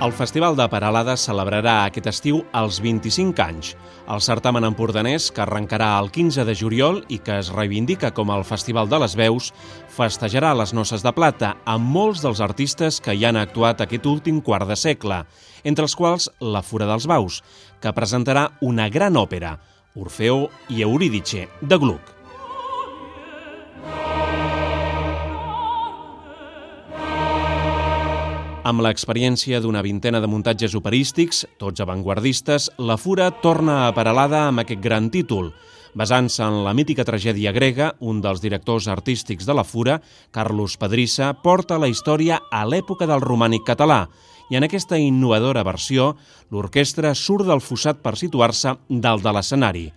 El Festival de Paralada celebrarà aquest estiu els 25 anys. El certamen empordanès, que arrencarà el 15 de juliol i que es reivindica com el Festival de les Veus, festejarà les noces de plata amb molts dels artistes que hi han actuat aquest últim quart de segle, entre els quals la Fura dels Baus, que presentarà una gran òpera, Orfeo i Eurídice, de Gluck. Amb l'experiència d'una vintena de muntatges operístics, tots avantguardistes, la Fura torna a Paralada amb aquest gran títol. Basant-se en la mítica tragèdia grega, un dels directors artístics de la Fura, Carlos Pedrissa, porta la història a l'època del romànic català, i en aquesta innovadora versió, l'orquestra surt del fossat per situar-se dalt de l'escenari.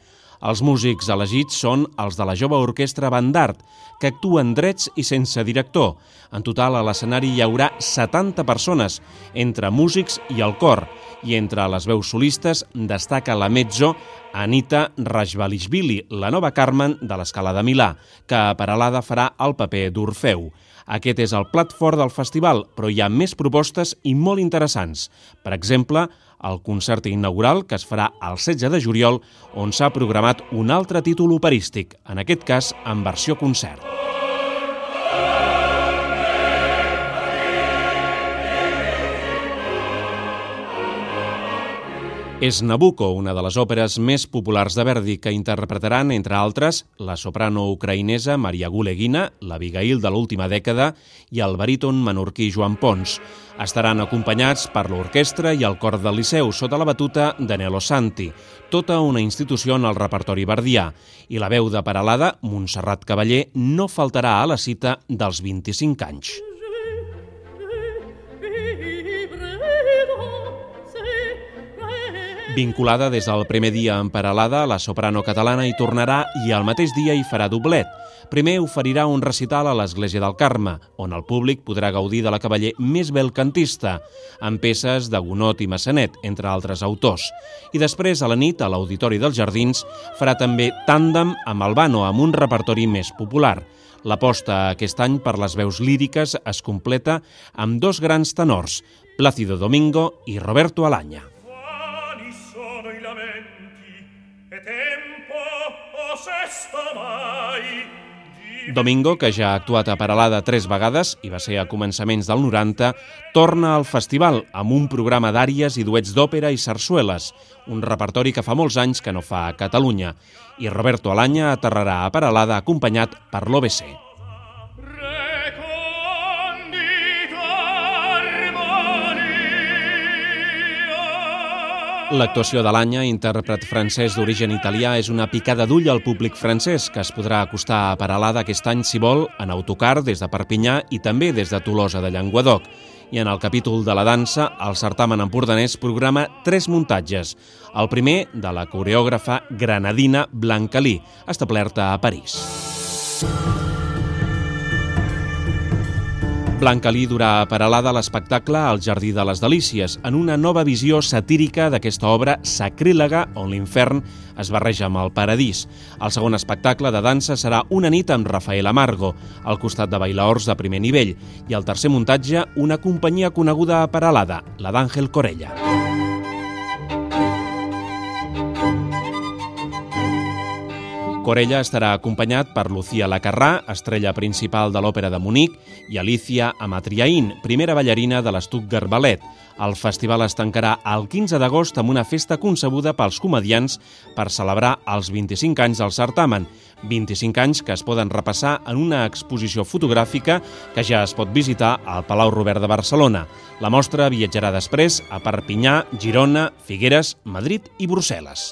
Els músics elegits són els de la jove orquestra Bandart, que actuen drets i sense director. En total, a l'escenari hi haurà 70 persones, entre músics i el cor, i entre les veus solistes destaca la mezzo Anita Rajvalishvili, la nova Carmen de l'Escala de Milà, que a Paralada farà el paper d'Orfeu. Aquest és el plat fort del festival, però hi ha més propostes i molt interessants. Per exemple, el concert inaugural, que es farà el 16 de juliol, on s'ha programat un altre títol operístic, en aquest cas en versió concert. És Nabucco, una de les òperes més populars de Verdi, que interpretaran, entre altres, la soprano ucraïnesa Maria Guleguina, l'Abigail de l'última dècada i el baríton menorquí Joan Pons. Estaran acompanyats per l'orquestra i el cor del Liceu sota la batuta de Nelo Santi, tota una institució en el repertori verdià, i la veu de Paralada, Montserrat Cavaller, no faltarà a la cita dels 25 anys. Vinculada des del primer dia en Paralada, la soprano catalana hi tornarà i al mateix dia hi farà doblet. Primer oferirà un recital a l'Església del Carme, on el públic podrà gaudir de la cavaller més belcantista, amb peces de Gonot i Massanet, entre altres autors. I després, a la nit, a l'Auditori dels Jardins, farà també tàndem amb Albano, amb un repertori més popular. L'aposta aquest any per les veus líriques es completa amb dos grans tenors, Plácido Domingo i Roberto Alaña. Domingo, que ja ha actuat a Paralada tres vegades i va ser a començaments del 90, torna al festival amb un programa d'àries i duets d'òpera i sarsueles, un repertori que fa molts anys que no fa a Catalunya, i Roberto Alanya aterrarà a Paralada acompanyat per l'OBC. L'actuació de l'Anya, intèrpret francès d'origen italià, és una picada d'ull al públic francès que es podrà acostar a Paralada aquest any, si vol, en autocar des de Perpinyà i també des de Tolosa de Llenguadoc. I en el capítol de la dansa, el certamen empordanès programa tres muntatges. El primer, de la coreògrafa granadina Blancalí, establerta a París. Blanca Lí durà Paralada l'espectacle al Jardí de les Delícies, en una nova visió satírica d'aquesta obra sacrílega on l'infern es barreja amb el paradís. El segon espectacle de dansa serà una nit amb Rafael Amargo, al costat de bailaors de primer nivell, i el tercer muntatge, una companyia coneguda a Paralada, la d'Àngel Corella. Corella estarà acompanyat per Lucía Lacarrà, estrella principal de l'Òpera de Munic, i Alicia Amatriaín, primera ballarina de l'Stuttgart Ballet. El festival es tancarà el 15 d'agost amb una festa concebuda pels comedians per celebrar els 25 anys del certamen, 25 anys que es poden repassar en una exposició fotogràfica que ja es pot visitar al Palau Robert de Barcelona. La mostra viatjarà després a Perpinyà, Girona, Figueres, Madrid i Brussel·les.